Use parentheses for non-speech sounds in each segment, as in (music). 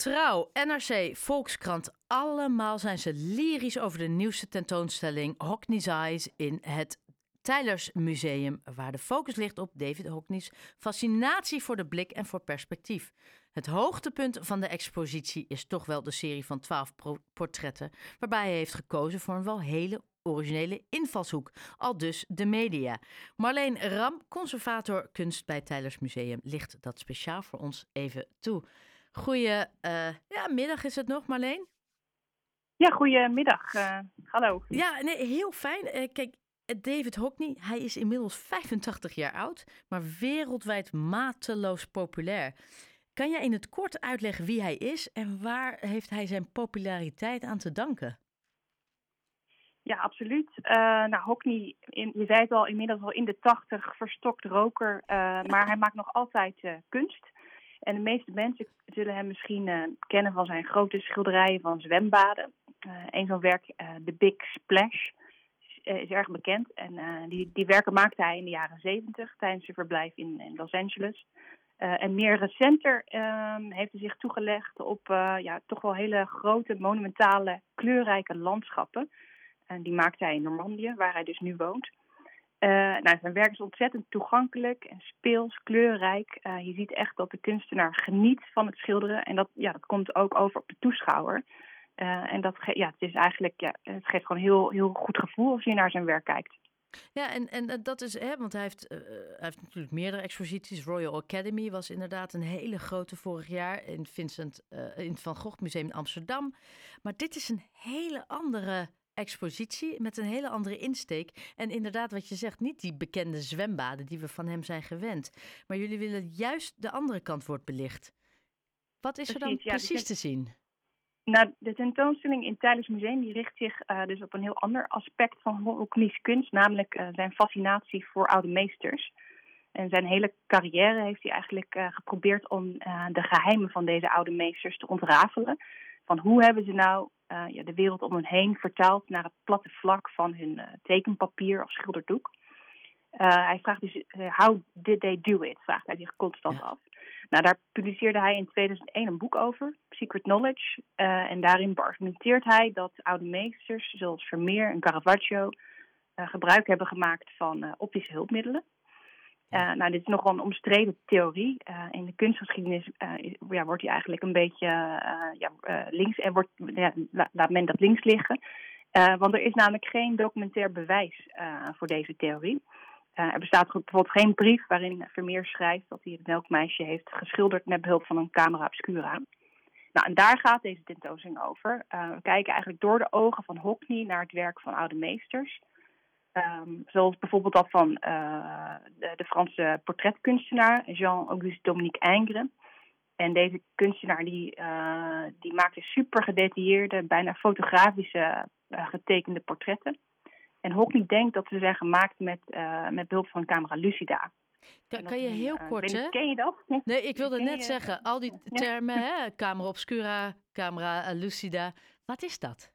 Trouw, NRC, Volkskrant, allemaal zijn ze lyrisch over de nieuwste tentoonstelling Hockney's Eyes in het Tylers Museum, waar de focus ligt op David Hockney's fascinatie voor de blik en voor perspectief. Het hoogtepunt van de expositie is toch wel de serie van twaalf portretten, waarbij hij heeft gekozen voor een wel hele originele invalshoek, al dus de media. Marleen Ram, conservator kunst bij Tylers Museum, ligt dat speciaal voor ons even toe. Goeie uh, ja, middag is het nog, Marleen? Ja, goedemiddag. Uh, hallo. Ja, nee, heel fijn. Uh, kijk, David Hockney, hij is inmiddels 85 jaar oud, maar wereldwijd mateloos populair. Kan jij in het kort uitleggen wie hij is en waar heeft hij zijn populariteit aan te danken? Ja, absoluut. Uh, nou, Hockney, in, je zei het al, inmiddels al in de tachtig, verstokt roker. Uh, (laughs) maar hij maakt nog altijd uh, kunst. En de meeste mensen zullen hem misschien kennen van zijn grote schilderijen van zwembaden. een zo'n werk, The Big Splash, is, erg bekend. En die, die werken maakte hij in de jaren zeventig tijdens zijn verblijf in, Los Angeles. en meer recenter um, heeft hij zich toegelegd op ja, toch wel hele grote, monumentale, kleurrijke landschappen. En die maakte hij in Normandië, waar hij dus nu woont. Uh, nou, zijn werk is ontzettend toegankelijk en speels, kleurrijk. Uh, je ziet echt dat de kunstenaar geniet van het schilderen. En dat, ja, dat komt ook over op de toeschouwer. Uh, en dat ja, het is eigenlijk, ja, het geeft gewoon heel, heel goed gevoel als je naar zijn werk kijkt. Ja, en, en dat is, hè, want hij heeft, hij heeft natuurlijk meerdere exposities. Royal Academy was inderdaad een hele grote vorig jaar in, Vincent, in het Van Gogh Museum in Amsterdam. Maar dit is een hele andere expositie met een hele andere insteek. En inderdaad, wat je zegt, niet die bekende zwembaden die we van hem zijn gewend. Maar jullie willen juist de andere kant wordt belicht. Wat is er dan precies te zien? Nou, de tentoonstelling in Tijdens Museum die richt zich uh, dus op een heel ander aspect van Hockney's kunst, namelijk uh, zijn fascinatie voor oude meesters. En zijn hele carrière heeft hij eigenlijk uh, geprobeerd om de geheimen van deze oude meesters te ontrafelen. Van hoe hebben ze nou ja, de wereld om hen heen vertaald naar het platte vlak van hun uh, tekenpapier of schilderdoek. Uh, hij vraagt dus, how did they do it? Vraagt hij zich constant ja. af. Nou, daar publiceerde hij in 2001 een boek over, Secret Knowledge. en daarin beargumenteert hij dat oude meesters zoals Vermeer en Caravaggio gebruik hebben gemaakt van optische hulpmiddelen. Uh, nou, dit is nogal een omstreden theorie. Uh, in de kunstgeschiedenis uh, ja, wordt hij eigenlijk een beetje ja, links en wordt, ja, laat men dat links liggen. want er is namelijk geen documentair bewijs voor deze theorie. er bestaat bijvoorbeeld geen brief waarin Vermeer schrijft dat hij het melkmeisje heeft geschilderd met behulp van een camera obscura. Nou, en daar gaat deze tentoonstelling over. we kijken eigenlijk door de ogen van Hockney naar het werk van oude meesters. Um, zoals bijvoorbeeld dat van uh, de, de, Franse portretkunstenaar Jean-Auguste Dominique Ingres. En deze kunstenaar die, uh, die maakte super gedetailleerde, bijna fotografische uh, getekende portretten. En Hockney denkt dat ze zijn gemaakt met, met behulp van camera lucida. Kan, kan je heel kort, hè? Ken je dat? Nee, ik wilde net je... zeggen, al die termen, hè? camera obscura, camera lucida, wat is dat?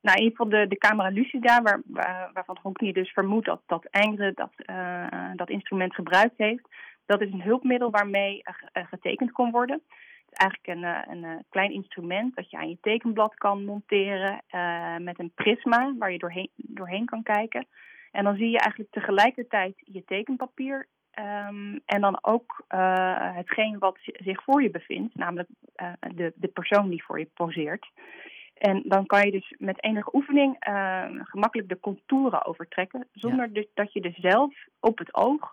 Nou, in ieder geval de, de camera lucida, waar, waar, waarvan Hockney dus vermoedt dat, dat Engre dat, uh, dat instrument gebruikt heeft. Dat is een hulpmiddel waarmee uh, getekend kon worden. Het is eigenlijk een, een, klein instrument dat je aan je tekenblad kan monteren met een prisma waar je doorheen, doorheen kan kijken. En dan zie je eigenlijk tegelijkertijd je tekenpapier um, en dan ook hetgeen wat zich voor je bevindt, namelijk de, de persoon die voor je poseert. En dan kan je dus met enige oefening uh, gemakkelijk de contouren overtrekken, zonder ja. dus dat je dus zelf op het oog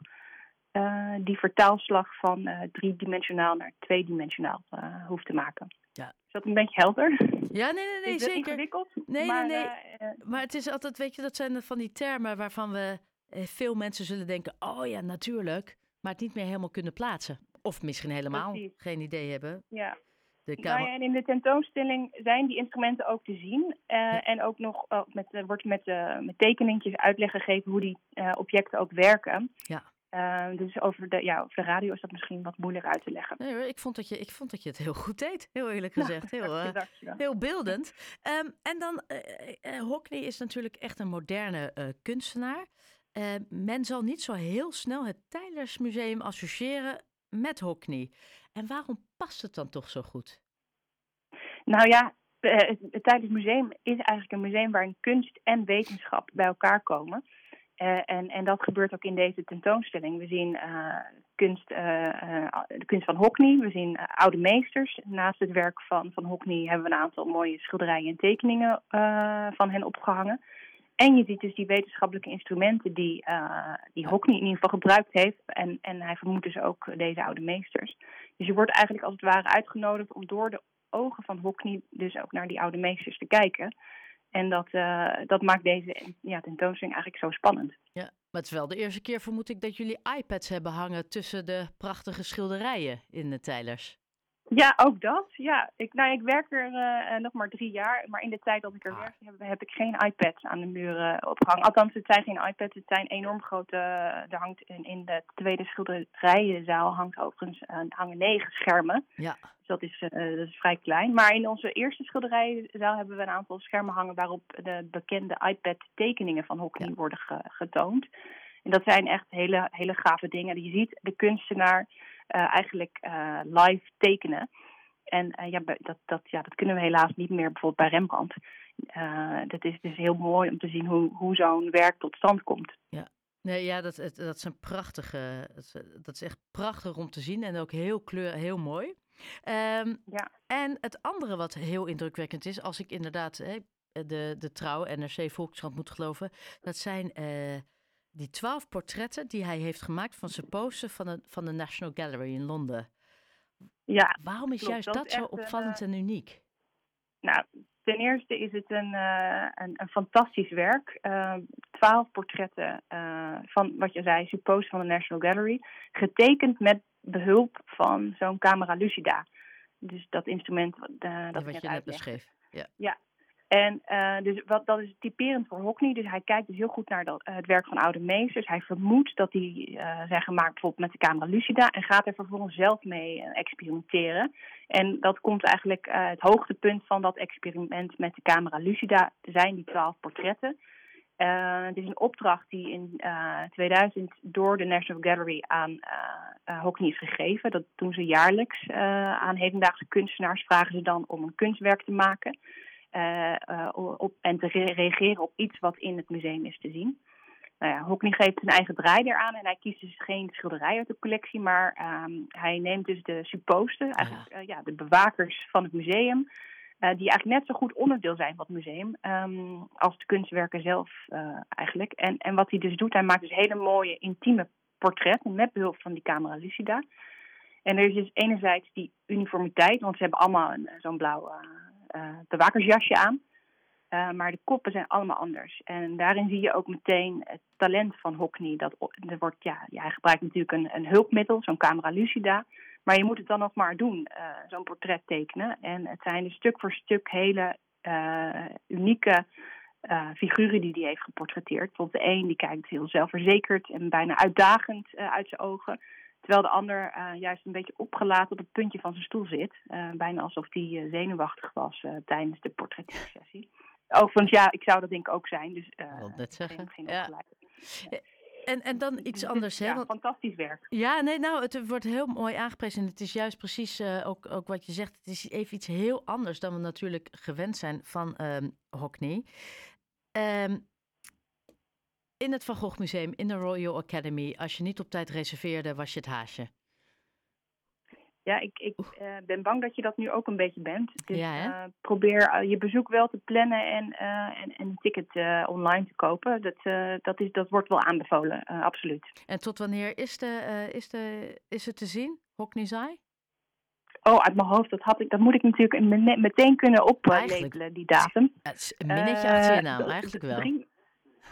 uh, die vertaalslag van uh, driedimensionaal naar tweedimensionaal hoeft te maken. Ja. Is dat een beetje helder? Ja, nee, nee, nee, is zeker. ingewikkeld? Nee, maar, nee, nee. maar het is altijd, weet je, dat zijn van die termen waarvan we veel mensen zullen denken, oh ja, natuurlijk, maar het niet meer helemaal kunnen plaatsen. Of misschien helemaal Precies. geen idee hebben. Ja. De nou ja, en in de tentoonstelling zijn die instrumenten ook te zien. Uh, ja. En ook nog uh, met, uh, wordt met, met tekeningjes uitleg gegeven hoe die objecten ook werken. Ja. dus over de, ja, over de radio is dat misschien wat moeilijker uit te leggen. Nee ik vond dat je, ik vond dat je het heel goed deed, heel eerlijk gezegd. heel, heel beeldend. Um, en dan, Hockney is natuurlijk echt een moderne kunstenaar. men zal niet zo heel snel het Tylers Museum associëren met Hockney. En waarom past het dan toch zo goed? Nou ja, het Tijdens Museum is eigenlijk een museum waarin kunst en wetenschap bij elkaar komen. Uh, en, en dat gebeurt ook in deze tentoonstelling. We zien uh, kunst, de kunst van Hockney, we zien oude meesters. Naast het werk van, van Hockney hebben we een aantal mooie schilderijen en tekeningen van hen opgehangen. En je ziet dus die wetenschappelijke instrumenten die, die Hockney in ieder geval gebruikt heeft. En, en hij vermoedt dus ook deze oude meesters. Dus je wordt eigenlijk als het ware uitgenodigd om door de ogen van Hockney dus ook naar die oude meesters te kijken. En dat, uh, dat maakt deze ja, tentoonstelling eigenlijk zo spannend. Ja, maar het is wel de eerste keer, vermoed ik, dat jullie iPads hebben hangen tussen de prachtige schilderijen in de Tijlers. Ja, ook dat. Ja, ik, nou, ik werk er uh, nog maar drie jaar. Maar in de tijd dat ik er ah. werk, heb, heb, ik geen iPads aan de muren opgehangen. Althans, het zijn geen iPads, het zijn enorm grote. Er hangt in, in de tweede schilderijenzaal hangt overigens uh, hangen negen schermen. Ja. Dus dat is, uh, dat is vrij klein. Maar in onze eerste schilderijenzaal hebben we een aantal schermen hangen waarop de bekende iPad-tekeningen van Hockney worden getoond. En dat zijn echt hele, hele gave dingen. Je ziet de kunstenaar eigenlijk uh, live tekenen. En uh, ja, dat, dat, ja, dat kunnen we helaas niet meer bijvoorbeeld bij Rembrandt. dat is dus heel mooi om te zien hoe, hoe zo'n werk tot stand komt. Ja. Nee, ja, dat, dat is een prachtige. Dat is echt prachtig om te zien en ook heel kleur, heel mooi. Um, ja. En het andere wat heel indrukwekkend is, als ik inderdaad hè, de, de trouw NRC Volkskrant moet geloven, dat zijn die twaalf portretten die hij heeft gemaakt van zijn van de, van de National Gallery in Londen. Ja, Waarom is juist dat, zo opvallend en uniek? Nou, ten eerste is het een, uh, een, een, fantastisch werk. Uh, twaalf portretten uh, van, wat je zei, suppose van de National Gallery. Getekend met behulp van zo'n camera lucida. Dus dat instrument dat, dat wat je net beschreef. Ja. ja, en uh, dus wat, dat is typerend voor Hockney. Dus hij kijkt dus heel goed naar dat, uh, het werk van oude meesters. Hij vermoedt dat die uh, zijn gemaakt bijvoorbeeld met de camera lucida. En gaat er vervolgens zelf mee experimenteren. En dat komt eigenlijk het hoogtepunt van dat experiment met de camera lucida. zijn die twaalf portretten. het is een opdracht die in 2000 door de National Gallery aan Hockney is gegeven. Dat doen ze jaarlijks aan hedendaagse kunstenaars. Vragen ze dan om een kunstwerk te maken. Uh, op, en te reageren op iets wat in het museum is te zien. Nou ja, Hockney geeft zijn eigen draai eraan en hij kiest dus geen schilderij uit de collectie, maar um, hij neemt dus de supposten, eigenlijk ja. Uh, ja de bewakers van het museum, uh, die eigenlijk net zo goed onderdeel zijn van het museum um, als de kunstwerken zelf eigenlijk. En, en wat hij dus doet, hij maakt dus hele mooie intieme portretten met behulp van die camera lucida. En er is dus enerzijds die uniformiteit, want ze hebben allemaal zo'n blauwe uh, bewakersjasje aan. Uh, maar de koppen zijn allemaal anders. En daarin zie je ook meteen het talent van Hockney. Dat, er wordt, ja, hij gebruikt natuurlijk een, een hulpmiddel, zo'n camera lucida. Maar je moet het dan nog maar doen, uh, zo'n portret tekenen. En het zijn dus stuk voor stuk hele unieke figuren die hij heeft geportretteerd. Bijvoorbeeld de een die kijkt heel zelfverzekerd en bijna uitdagend uit zijn ogen. Terwijl de ander uh, juist een beetje opgelaten op het puntje van zijn stoel zit. Uh, bijna alsof hij uh, zenuwachtig was tijdens de portrettiersessie. Overigens, ja, ik zou dat denk ik ook zijn. Dus, uh, net zeggen. Geen, ja. En, en dan iets anders, hè? Ja, fantastisch werk. Ja, nee, nou, het wordt heel mooi aangeprezen. En het is juist precies ook, ook wat je zegt. Het is even iets heel anders dan we natuurlijk gewend zijn van um, Hockney. Um, in het Van Gogh Museum, in de Royal Academy. Als je niet op tijd reserveerde, was je het haasje. Ja, ik, ik uh, ben bang dat je dat nu ook een beetje bent. Dus ja, uh, probeer uh, je bezoek wel te plannen en, en, en een ticket online te kopen. Dat, dat, is, dat wordt wel aanbevolen, absoluut. En tot wanneer is, de, is, de, is het te zien, Hockney Oh, uit mijn hoofd, dat, had ik, dat moet ik natuurlijk meteen kunnen oplabelen, die datum. Het is een minnetje achter je naam, eigenlijk wel. Drie,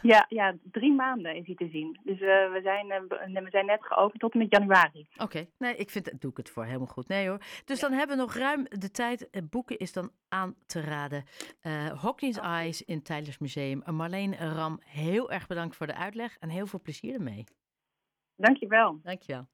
ja, ja, drie maanden is hij te zien. Dus uh, we, zijn, uh, we zijn net geopend tot en met januari. Oké, nee, ik vind, doe ik het voor helemaal goed. Nee hoor. Dus dan hebben we nog ruim de tijd. Het boeken is dan aan te raden. Uh, Hockney's Eyes in Tylers Museum. Marleen Ram, heel erg bedankt voor de uitleg en heel veel plezier ermee. Dankjewel. Dankjewel.